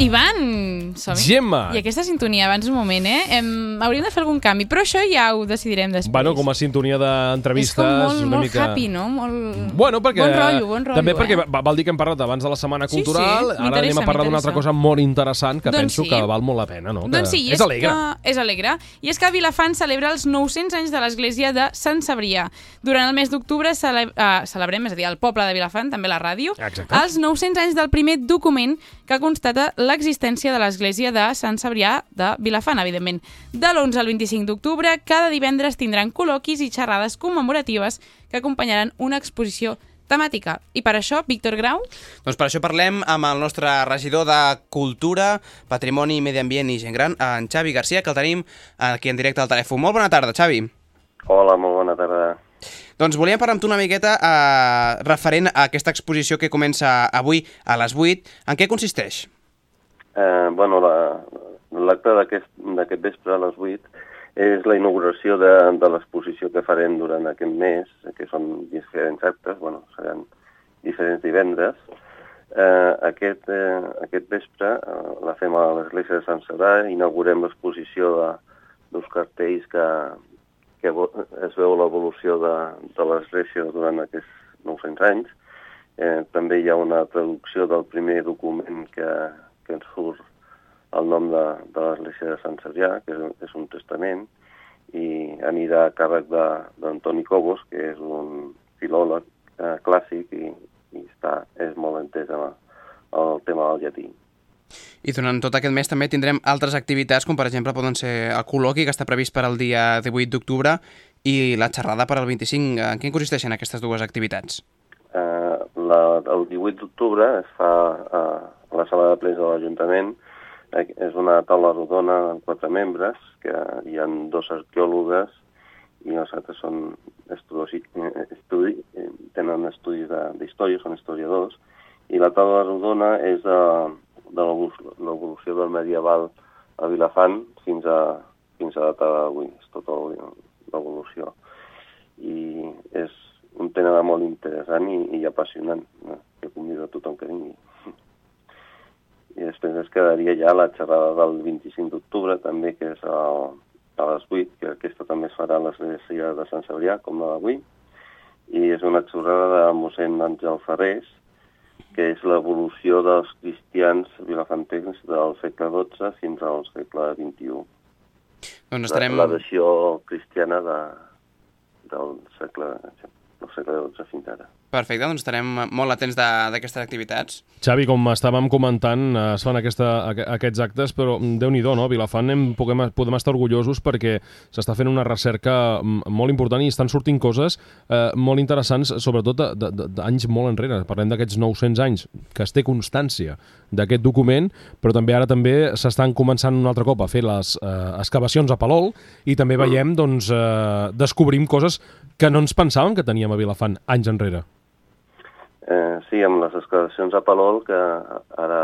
Ivan, som-hi. Gemma. I aquesta sintonia, abans un moment, eh? Em, hauríem de fer algun canvi, però això ja ho decidirem després. Bueno, com a sintonia és d'entrevistes... com molt, una molt mica... happy, no? Molt... Bueno, perquè... Bon rotllo, bon rotllo, També perquè eh? va- val dir que hem parlat abans de la Setmana Sí, sí, Cultural, ara anem a parlar d'una altra cosa molt interessant que Doncs penso sí. que val molt la pena, no? Doncs que sí, i és alegre. Que, és alegre. I és que Vilafant celebra els 900 anys de l'església de Sant Cebrià. Durant el mes d'octubre cele uh, celebrem, és a dir, el poble de Vilafant, també la ràdio, Exacte. els 900 anys del primer document que constata l'existència de l'església de Sant Cebrià de Vilafant, evidentment. De l'11 al 25 d'octubre, cada divendres tindran col·loquis i xerrades commemoratives que acompanyaran una exposició temàtica. I per això, Víctor Grau, Doncs per això parlem amb el nostre regidor de Cultura, Patrimoni, Medi Ambient i Gent Gran, en Xavi Garcia, que el tenim aquí en directe al telèfon. Molt bona tarda, Xavi. Hola, molt bona tarda. Doncs volíem parlar amb tu una miqueta eh, referent a aquesta exposició que comença avui a les 8. En què consisteix? Eh, bueno, la- l'acte d'aquest d'aquest vespre a les 8 és la inauguració de, de l'exposició que farem durant aquest mes, que són diferents actes, bueno, seran diferents divendres. Eh, aquest, eh, aquest vespre eh, la fem a l'església de Sant Sadà, inaugurem l'exposició dels cartells que, que es veu l'evolució de, de l'església durant aquests 900 anys. Eh, també hi ha una traducció del primer document que, que ens surt el nom de, de l'església de Sant Cebrià, que és, és un testament, i anirà a càrrec de- d'Antoni Cobos, que és un filòleg eh, clàssic i, i està, és molt entès en el, el tema del llatí. I durant tot aquest mes també tindrem altres activitats, com per exemple poden ser el col·loqui, que està previst per al dia 18 d'octubre, i la xerrada per al 25. En què consisteixen aquestes dues activitats? Eh, la, el 18 d'octubre es fa eh, a la sala de plens de l'Ajuntament. Eh, és una taula rodona amb quatre membres, que hi ha dos arqueòlogues i els altres són eh, estudi, eh, tenen estudis d'història, són historiadors, i la taula rodona és de, de l'evolu- l'evolució del medieval a Vilafant fins a, fins a data d'avui, és tota l'evolució. I és un tema molt interessant i, i apassionant, no? que convido a tothom que vingui. I després es quedaria ja la xerrada del 25 d'octubre, també, que és a, a les 8, que aquesta també es farà a l'església de Sant Cebrià, com la d'avui, i és una xerrada de mossèn Àngel Ferrés, que és l'evolució dels cristians vilafantens del segle XII fins al segle XXI. Doncs estarem... La, la versió cristiana de, del segle, del segle XII fins ara. Perfecte, doncs estarem molt atents d'aquestes activitats. Xavi, com estàvem comentant, eh, es fan aquesta, aqu- aquests actes, però déu nhi no? Vilafant hem, podem, podem estar orgullosos perquè s'està fent una recerca mm, molt important i estan sortint coses eh, molt interessants, sobretot d'anys molt enrere. Parlem d'aquests 900 anys, que es té constància d'aquest document, però també ara també s'estan començant un altre cop a fer les eh, excavacions a Palol i també veiem, doncs, eh, descobrim coses que no ens pensàvem que teníem a Vilafant anys enrere. Eh, sí, amb les excavacions a Palol, que ara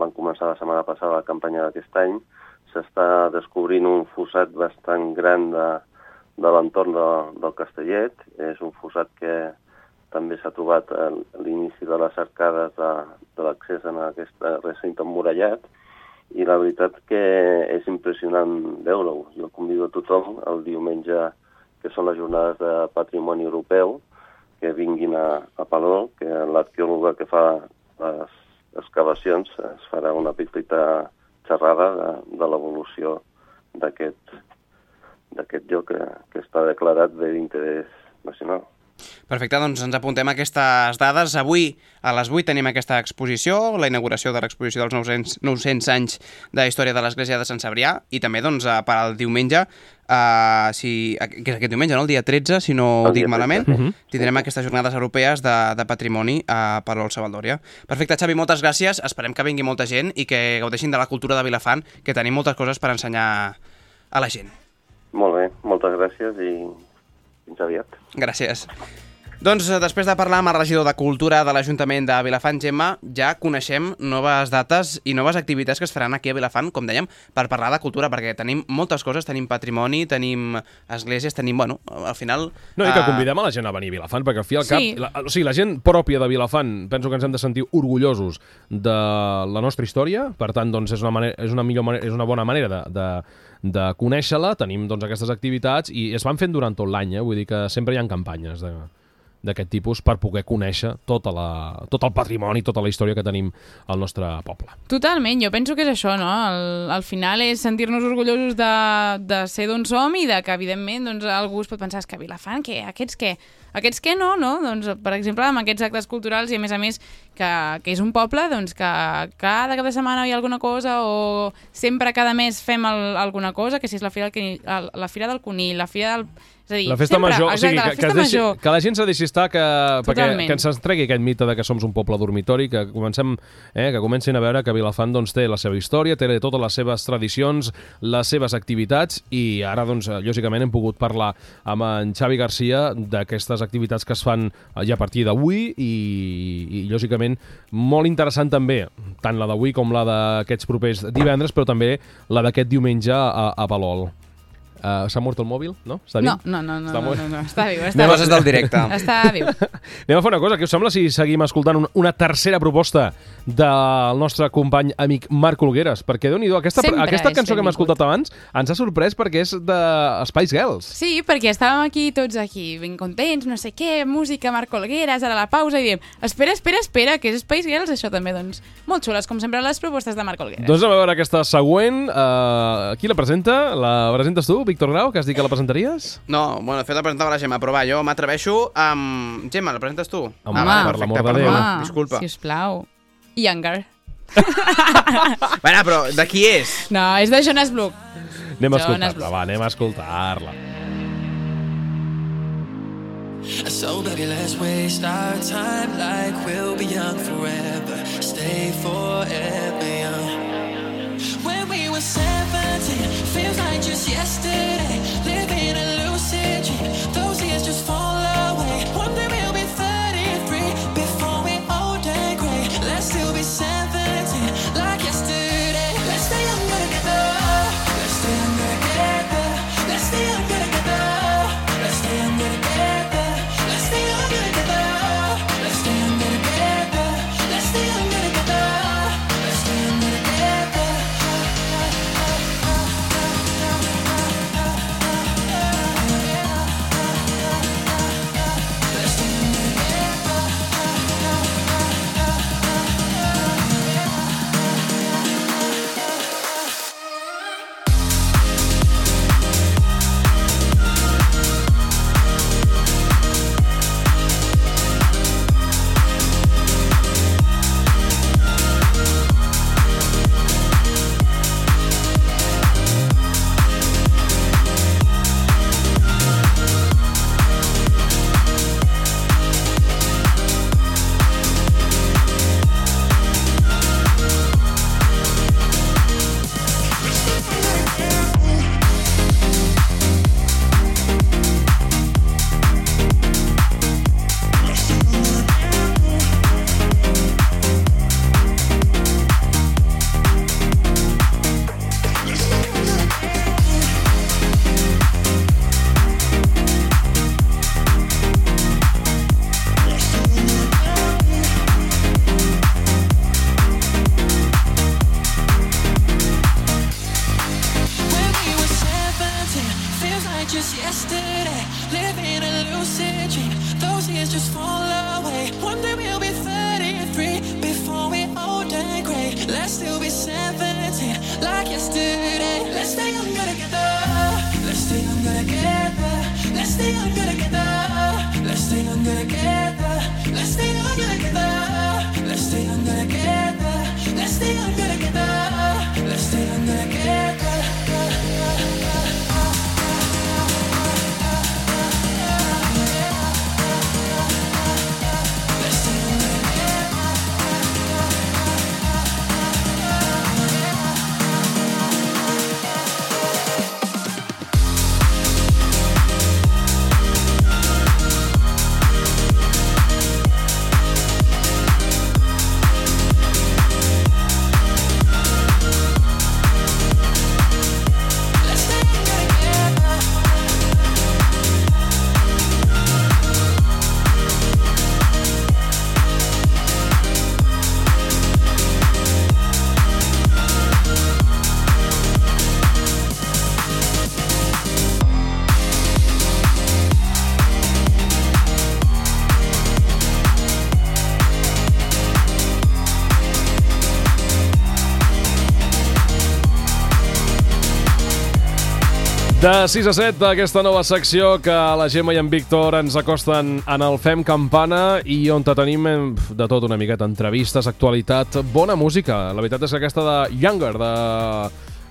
van començar la setmana passada la campanya d'aquest any, s'està descobrint un fossat bastant gran de, de l'entorn de, del Castellet. És un fossat que també s'ha trobat a l'inici de les arcades de, de l'accés en aquest recinte emmurallat i la veritat que és impressionant veure-ho. Jo convido a tothom el diumenge, que són les jornades de patrimoni europeu, que vinguin a, a Palol, que l'arqueòloga que fa les excavacions es farà una petita xerrada de, de l'evolució d'aquest lloc que, que està declarat d'interès nacional. Perfecte, doncs ens apuntem aquestes dades. Avui a les 8 tenim aquesta exposició, la inauguració de l'exposició dels 900, 900 anys de història de l'Església de Sant Cebrià i també doncs, eh, per al diumenge, eh, si, que és aquest diumenge, no? el dia 13, si no ho El dic dia 13. malament, Mhm. tindrem aquestes jornades europees de, de patrimoni a Palol Savaldòria. Perfecte, Xavi, moltes gràcies. Esperem que vingui molta gent i que gaudeixin de la cultura de Vilafant, que tenim moltes coses per ensenyar a la gent. Molt bé, moltes gràcies i fins aviat. Gràcies. Doncs eh, després de parlar amb el regidor de Cultura de l'Ajuntament de Vilafant, Gemma, ja coneixem noves dates i noves activitats que es faran aquí a Vilafant, com dèiem, per parlar de cultura, perquè tenim moltes coses, tenim patrimoni, tenim esglésies, tenim, bueno, al final... No, i que eh, convidem a la gent a venir a Vilafant, perquè al fi al cap... Sí. La, o sigui, la gent pròpia de Vilafant, penso que ens hem de sentir orgullosos de la nostra història, per tant, doncs, és una, manera, és una, millor manera, és una bona manera de, de, de conèixer-la, tenim doncs, aquestes activitats i es van fent durant tot l'any, eh? vull dir que sempre hi ha campanyes de d'aquest tipus per poder conèixer tota la, tot el patrimoni, tota la història que tenim al nostre poble. Totalment, jo penso que és això, no? Al, al final és sentir-nos orgullosos de, de ser d'on som i de que, evidentment, doncs, algú es pot pensar "És que Vilafant, què? Aquests què? Aquests què no, no? Doncs, per exemple, amb aquests actes culturals i, a més a més, que, que és un poble doncs, que cada cap de setmana hi ha alguna cosa o sempre cada mes fem el, alguna cosa, que si és la Fira del, Conill, la fira del Conill, la Fira del... És a dir, La festa sempre, major, exacte, o sigui, la que, que, es deixi, major. que la gent se deixi estar, que, perquè, Totalment. que ens tregui aquest mite de que som un poble dormitori, que comencem, eh, que comencin a veure que Vilafant doncs, té la seva història, té totes les seves tradicions, les seves activitats, i ara, doncs, eh, lògicament, hem pogut parlar amb en Xavi Garcia d'aquestes activitats que es fan ja a partir d'avui, i, i, lògicament, molt interessant també, tant la d'avui com la d'aquests propers divendres, però també la d'aquest diumenge a, a Palol. Uh, S'ha mort el mòbil? No? Està No, viu? no, no, no, Està no, no, no, està viu, està Anem a- viu. Del directe. Està viu. Anem a fer una cosa, què us sembla si seguim escoltant un, una tercera proposta del nostre company amic Marc Olgueres? Perquè, déu nhi aquesta, Sempre aquesta cançó que hem escoltat abans ens ha sorprès perquè és de Spice Girls. Sí, perquè estàvem aquí tots aquí ben contents, no sé què, música, Marc Olgueres, ara la pausa, i diem, espera, espera, espera, que és Space Girls, això també, doncs, molt xules, com sempre, les propostes de Marc Olgueres. Doncs anem a veure aquesta següent. Uh, qui la presenta? La presentes tu, Víctor Grau, que has dit que la presentaries? No, bueno, de fet la presentava la Gemma, però va, jo m'atreveixo amb... Gemma, la presentes tu? Home, ah, vale, per l'amor de Déu. perdona, Disculpa. Sisplau. Younger. Bueno, però de qui és? No, és de Jonas Blue. Anem a escoltar-la, va, anem a escoltar-la. So baby, let's waste our time like we'll be young forever. Stay forever young. When we were 17, feels like just yesterday. Living a lucid dream. Those years just fall De 6 a 7 d'aquesta nova secció que la Gemma i en Víctor ens acosten en el Fem Campana i on te tenim eh, de tot una miqueta, entrevistes, actualitat, bona música. La veritat és que aquesta de Younger, de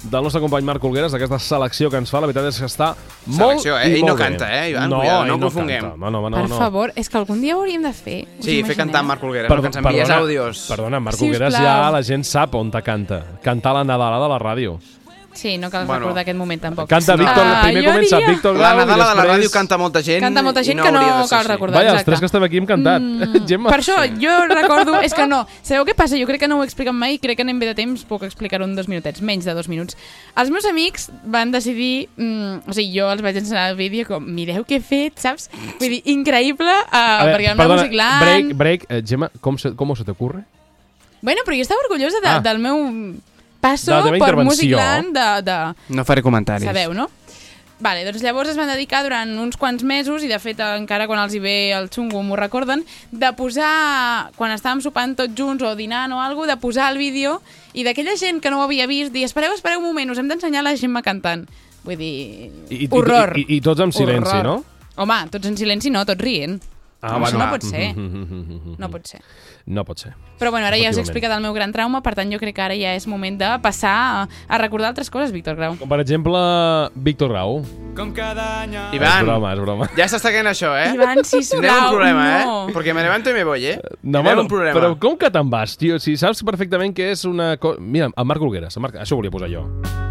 del nostre company Marc Olgueres, d'aquesta selecció que ens fa, la veritat és que està molt Selecció, eh? i Ell no molt bé. canta, eh, Ivan? No, Cuidado, no ell confonguem. canta. No, no, no, per no. favor, és que algun dia ho hauríem de fer. Us Sí, fer cantar Marc Olgueres, Perdó, no, que ens envies perdona, àudios. Perdona, Marc Olgueres ja la gent sap on te canta. Cantar la Nadalada de la ràdio. Sí, no cal Bueno. recordar aquest moment tampoc. Canta Víctor, Ah, primer jo comença diria- Víctor La Grau i Nadala de la després... ràdio canta molta gent Canta molta gent i que no hauria de ser cal recordar. Vaja, els tres que estem aquí hem cantat. Mm, Gemma. Per això, jo recordo... És que no, sabeu què passa? Jo crec que no ho he explicat mai i crec que anem bé de temps, puc explicar-ho en dos minutets, menys de dos minuts. Els meus amics van decidir... Mm, o sigui, jo els vaig ensenyar el vídeo com, mireu què he fet, saps? Vull dir, increïble, uh, A veure, perquè era una perdona, Musicland... break, break. Eh, Gemma, com se, ¿cómo se te ocurre? Bueno, però jo estava orgullosa de, Ah. del meu passo De per. Musicland de, de, No faré comentaris. Sabeu, no? Vale, doncs llavors es van dedicar durant uns quants mesos, i de fet encara quan els hi ve el xungo m'ho recorden, de posar, quan estàvem sopant tots junts o dinant o alguna de posar el vídeo i d'aquella gent que no ho havia vist, dir, espereu, espereu un moment, us hem d'ensenyar la Gemma cantant. Vull dir, I, horror. I, i, I tots en silenci, Horror. no? Home, tots en silenci no, tots rient. Ah, Això bueno, no pot ser. No No pot ser. No pot ser. Però bueno, ara ja us he explicat el meu gran trauma, per tant jo crec que ara ja és moment de passar a, a recordar altres coses, Víctor Grau. Com per exemple, Víctor Grau. Com cada any... És Ivan, broma, és broma. ja s'està caient això, eh? Ivan, sisplau, Tindrem un problema, no. eh? Perquè me levanto i me voy, eh? No, Tindrem home, un problema. però com que te'n vas, tio? Si saps perfectament que és una cosa... Mira, el Marc Olgueres, el Marc... això ho volia posar jo.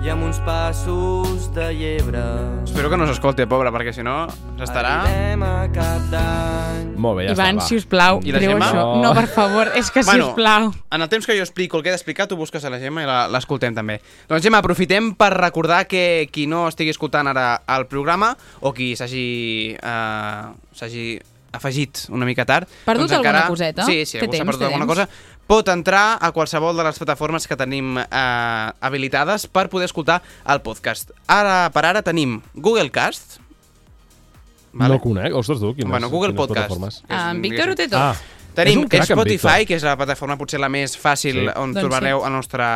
I amb uns passos de llebre Espero que no s'escolti, pobre, perquè si no s'estarà... arribem a cap d'any. Molt bé, ja Ivan, està, va. si us plau, I la treu Gemma? això. No, per favor, és que si Bueno, us plau. En el temps que jo explico el que he d'explicar, tu busques a la Gemma i la- l'escoltem també. Doncs Gemma, aprofitem per recordar que qui no estigui escoltant ara el programa o qui s'hagi eh, s'hagi afegit una mica tard... Perdut doncs encara... alguna coseta? Sí, sí, Té algú s'ha temps, perdut alguna temps. cosa. Pot entrar a qualsevol de les plataformes que tenim eh, habilitades per poder escoltar el podcast. Ara per ara tenim Google Cast, No el conec. Ostres, tu, quines, Bueno, Google quines Podcast. plataformes? és, En Víctor ho té tot. Ah, Tenim És Spotify, que és la plataforma potser la més fàcil Sí. on Doncs trobareu sí. la, nostra,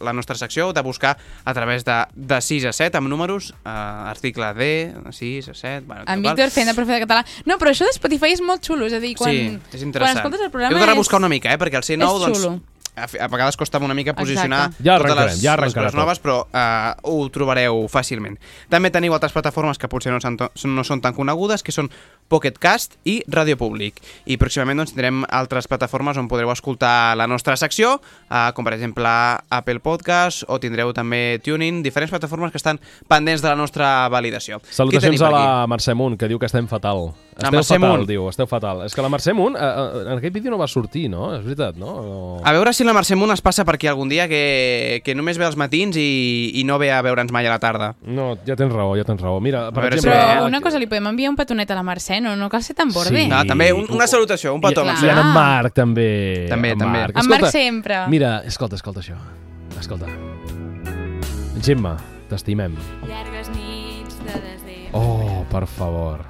la nostra secció, de buscar a través de, de 6 a 7 amb números, eh, article D, 6 a 7... Bueno, En. Víctor fent de profe de català. No, però això de Spotify és molt xulo, és a dir, quan, sí, és quan escoltes el programa Heu de és... rebuscar una mica, eh? perquè el C9 és doncs, xulo. a, a vegades costa una mica posicionar Exacte. Ja totes les, ja les coses noves, però eh, ho trobareu fàcilment. També teniu altres plataformes que potser no, no són tan conegudes, que són Pocket Cast i Radio Públic. I pròximament doncs, tindrem altres plataformes on podreu escoltar la nostra secció, eh, com per exemple Apple Podcast, o tindreu també Tuning, diferents plataformes que estan pendents de la nostra validació. Salutacions a la? Mercè Munt, que diu que estem fatal. Esteu Mercè fatal, Munt. diu, esteu fatal. És que la Mercè Munt, eh, eh, en aquest vídeo no va sortir, no? És veritat, no? no... A veure si la Mercè Munt es passa per aquí algun dia que, que només ve als matins i, i no ve a veure'ns mai a la tarda. No, ja tens raó, ja tens raó. Mira, per exemple... Però eh? una cosa, li podem enviar un petonet a la Mercè, no, no cal ser tan borde. Sí. No, també un, una salutació, un petó. I. I en Marc, també. També, en també. Marc. En Marc sempre. Mira, escolta, escolta això. Escolta. Gemma, t'estimem. Llargues nits de desdemona. Oh, per favor.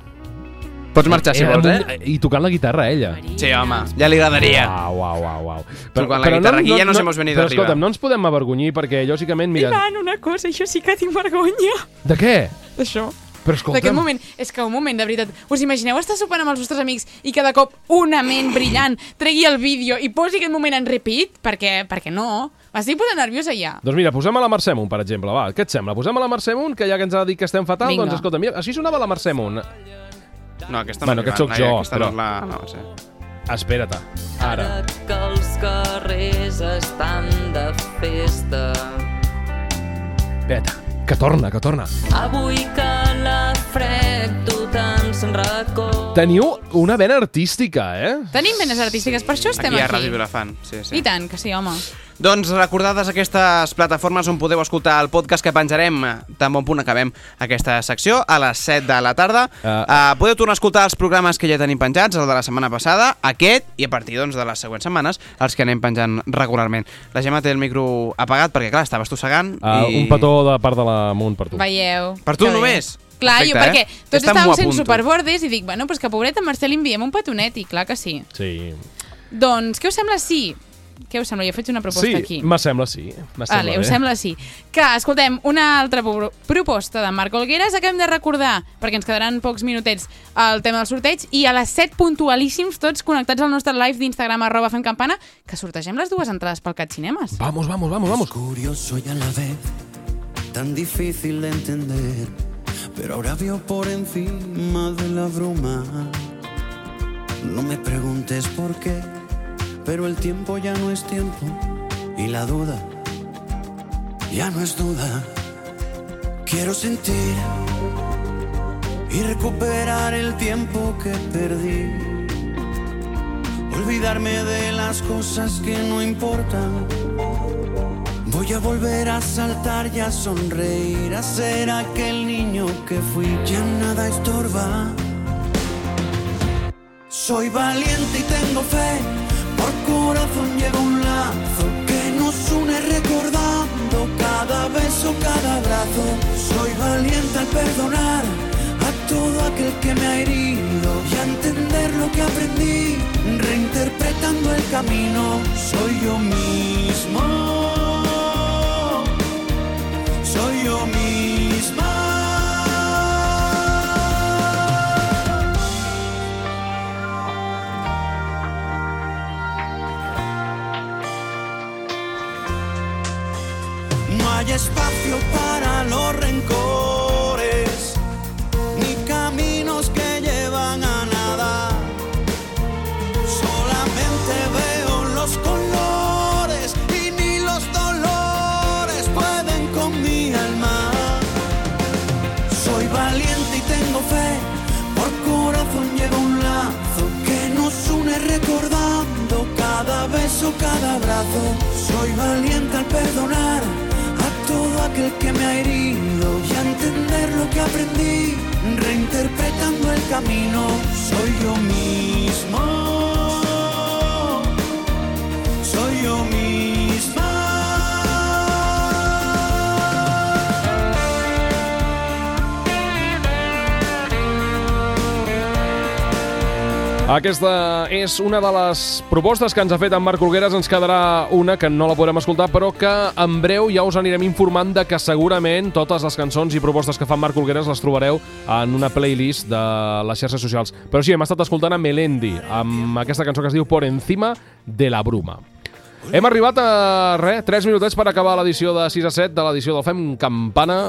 Pots marxar, si Eh, vols, eh? I tocant la guitarra, ella. Sí, home, ja li agradaria. Uau, uau, uau, uau. Tocant la guitarra, aquí ja nos hemos venido però, arriba. escolta'm, no ens podem avergonyir perquè, lògicament, mira... Ivan, una cosa, això sí que tinc vergonya. De què? D'això. Però escolta'm... D'aquest moment, és que un moment, de veritat, us imagineu estar sopant amb els vostres amics i cada cop una ment brillant tregui el vídeo i posi aquest moment en repeat? Perquè, perquè no. M'estic posant nerviosa ja. Doncs mira, posem a la Mercè Munt, per exemple, va. Què et sembla? Posem a la Mercè Munt, que ja que ens ha dit que estem fatal, Vinga. doncs escolta, mira, així sonava la Mercè Munt. No, aquesta Bueno, no. aquest sóc Ivan, jo, aquesta però- No la... no, sí. Espera't. Ara. que els carrers estan de festa. Espera't, que torna, que torna. Avui que la fred tu tants racó. Teniu una vena artística, eh? Tenim venes artístiques, per això estem Aquí aquí. a Ràdio Vilafant, sí, sí. I tant, que sí, home. Doncs recordades aquestes plataformes on podeu escoltar el podcast que penjarem tan bon punt acabem aquesta secció a les 7 de la tarda. Uh, uh, podeu tornar a escoltar els programes que ja tenim penjats, el de la setmana passada, aquest, i a partir doncs, de les següents setmanes, els que anem penjant regularment. La Gemma té el micro apagat perquè, clar, estaves tossegant. Uh, i... Un petó de part de la Munt per tu. Veieu. Per tu bé. Clar, Perfecte, jo perquè eh? tots Esta estàvem sent apunto. superbordes i dic, bueno, pues que pobreta Marcel li enviem un petonet, i clar que sí. Sí. Doncs, què us sembla si... Què us sembla? Jo faig una proposta Sí, aquí. me sembla sí. Me sembla Vale, bé. us sembla sí. Que, escoltem, una altra pro- proposta de Marc Olgueres. Acabem de recordar, perquè ens quedaran pocs minutets, el tema del sorteig, i a les 7 puntualíssims, tots connectats al nostre live d'Instagram, arroba fem campana, que sortegem les dues entrades pel Cat Cinemes. Vamos, vamos, vamos, vamos. curioso y a la vez tan difícil de entender, pero ahora veo por encima de la bruma. No me preguntes por qué, pero el tiempo ya no es tiempo y la duda ya no es duda. Quiero sentir y recuperar el tiempo que perdí. Olvidarme de las cosas que no importan. Voy a volver a saltar y a sonreír, a ser aquel niño que fui. Ya nada estorba. Soy valiente y tengo fe, por corazón llevo un lazo que nos une recordando cada beso, cada abrazo. Soy valiente al perdonar a todo aquel que me ha herido y a entender lo que aprendí, reinterpretando el camino. Soy yo mismo, soy yo misma. No hay espacio para cada abrazo. Soy valiente al perdonar a todo aquel que me ha herido y a entender lo que aprendí, reinterpretando el camino. Soy yo mismo, soy yo misma. Aquesta és una de les propostes que ens ha fet en Marc Olgueres. Ens quedarà una que no la podrem escoltar, però que en breu ja us anirem informant de que segurament totes les cançons i propostes que fa Marc Olgueres les trobareu en una playlist de les xarxes socials. Però sí, hem estat escoltant a Melendi, amb aquesta cançó que es diu Por encima de la bruma. Hem arribat a, res, 3 minutets per acabar l'edició de 6 a 7 de l'edició del Fem Campana.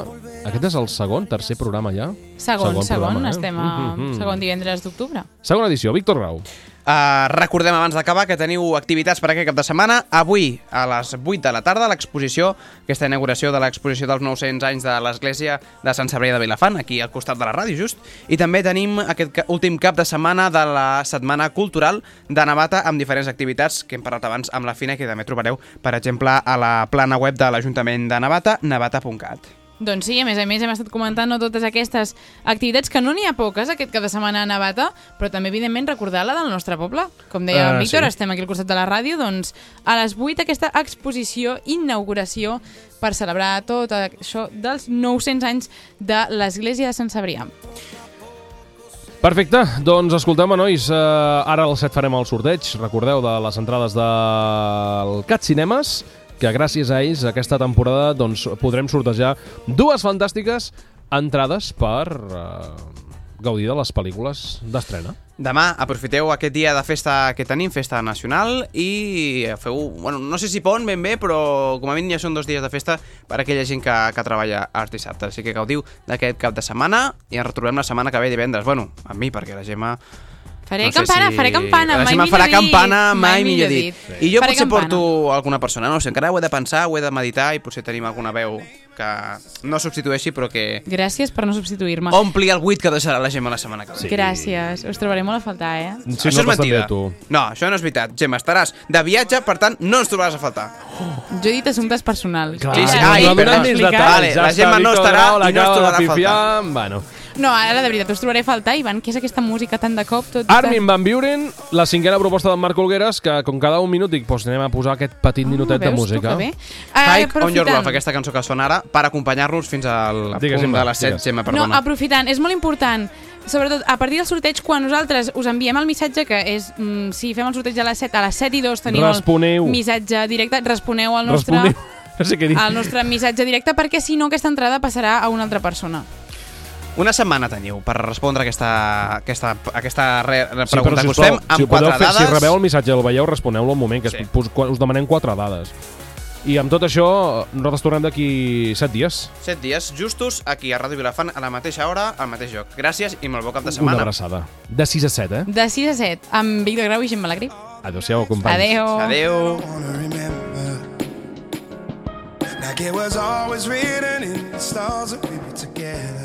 Aquest és el segon, tercer programa ja? Segon, segon, programa, eh? estem a Mm, mm, mm. segon divendres d'octubre. Segona edició, Víctor Grau. Uh, recordem abans d'acabar que teniu activitats per aquest cap de setmana. Avui, a les 8 de la tarda, l'exposició, aquesta inauguració de l'exposició dels 900 anys de l'Església de Sant Cebrià de Vilafant, aquí al costat de la ràdio, just. I també tenim aquest últim cap de setmana de la Setmana Cultural de Navata amb diferents activitats que hem parlat abans amb la Fina, que també trobareu, per exemple, a la plana web de l'Ajuntament de Navata, navata.cat. Doncs sí, a més a més hem estat comentant no, totes aquestes activitats, que no n'hi ha poques aquest cada setmana a Navata, però també evidentment recordar la del nostre poble. Com deia uh, Víctor, sí. estem aquí al costat de la ràdio, doncs a les 8 aquesta exposició, inauguració per celebrar tot això dels 900 anys de l'Església de Sant Cebrià. Perfecte, doncs escolteu-me, nois, uh, ara al 7 farem el sorteig, recordeu, de les entrades del Cat Cinemes, que gràcies a ells aquesta temporada doncs, podrem sortejar dues fantàstiques entrades per uh, gaudir de les pel·lícules d'estrena. Demà aprofiteu aquest dia de festa que tenim, festa nacional, i feu, bueno, no sé si pont ben bé, però com a mínim ja són dos dies de festa per a aquella gent que, que treballa arts dissabte. Així que gaudiu d'aquest cap de setmana i ens retrobem la setmana que ve divendres. Bueno, amb mi, perquè la Gemma... Faré campana, faré campana, mai millor farà dit, campana, mai, mai millor millor dit. dit. I jo Faré potser campana. porto alguna persona, no ho sé, encara ho he de pensar, ho he de meditar i potser tenim alguna veu que no substitueixi, però que Gràcies per no substituir-me. ompli el buit que deixarà la Gemma la setmana que ve. Gràcies, us trobaré molt a faltar, eh? Sí, això és mentida. No, això no és veritat. Gemma, estaràs de viatge, per tant, no ens trobaràs a faltar. Jo he dit assumptes personals. Clar, Sí, sí, no, ai, no però- donem més explicat. detalls. Vale, ja la està, Gemma no Víctor estarà Grau i no ens l'acaba de trobarà a faltar. pifiar, Bueno. No, ara de veritat, us trobaré a faltar, Ivan, què és aquesta música tan de cop? Tot Armin Van Buren, la cinquena proposta d'en Marc Olgueres, que com cada un minut dic, doncs anem a posar aquest petit minutet de Ah, veus tu música. que bé? Ah, Hike on Your. Love, aquesta cançó que sona ara, per acompanyar-nos fins al Digues, punt de les 7, digues. Gemma, No, perdona. aprofitant, és molt important sobretot a partir del sorteig, quan nosaltres us enviem el missatge, que és, mm, si fem el sorteig a les 7, a les 7 i 2 teniu Responeu. el missatge directe, responeu al nostre, Responeu. No sé què dir. al nostre missatge directe, perquè si no aquesta entrada passarà a una altra persona. Una setmana teniu per respondre aquesta, aquesta, aquesta re, Sí, pregunta que us fem amb si, quatre fer, dades. si rebeu el missatge i el veieu, responeu-lo al moment, que Sí. sí. us, us demanem quatre dades. I amb tot això, nosaltres tornem d'aquí 7 dies. 7 dies justos aquí a Ràdio Vilafant a la mateixa hora, al mateix lloc. Gràcies i molt bon cap de Una setmana. abraçada. De 6 a 7, eh? De 6 a 7, amb Víctor Grau i Gemma Alegrí. Adéu-siau, companys. Adéu. Adéu. Like it was always written in the stars that we were together.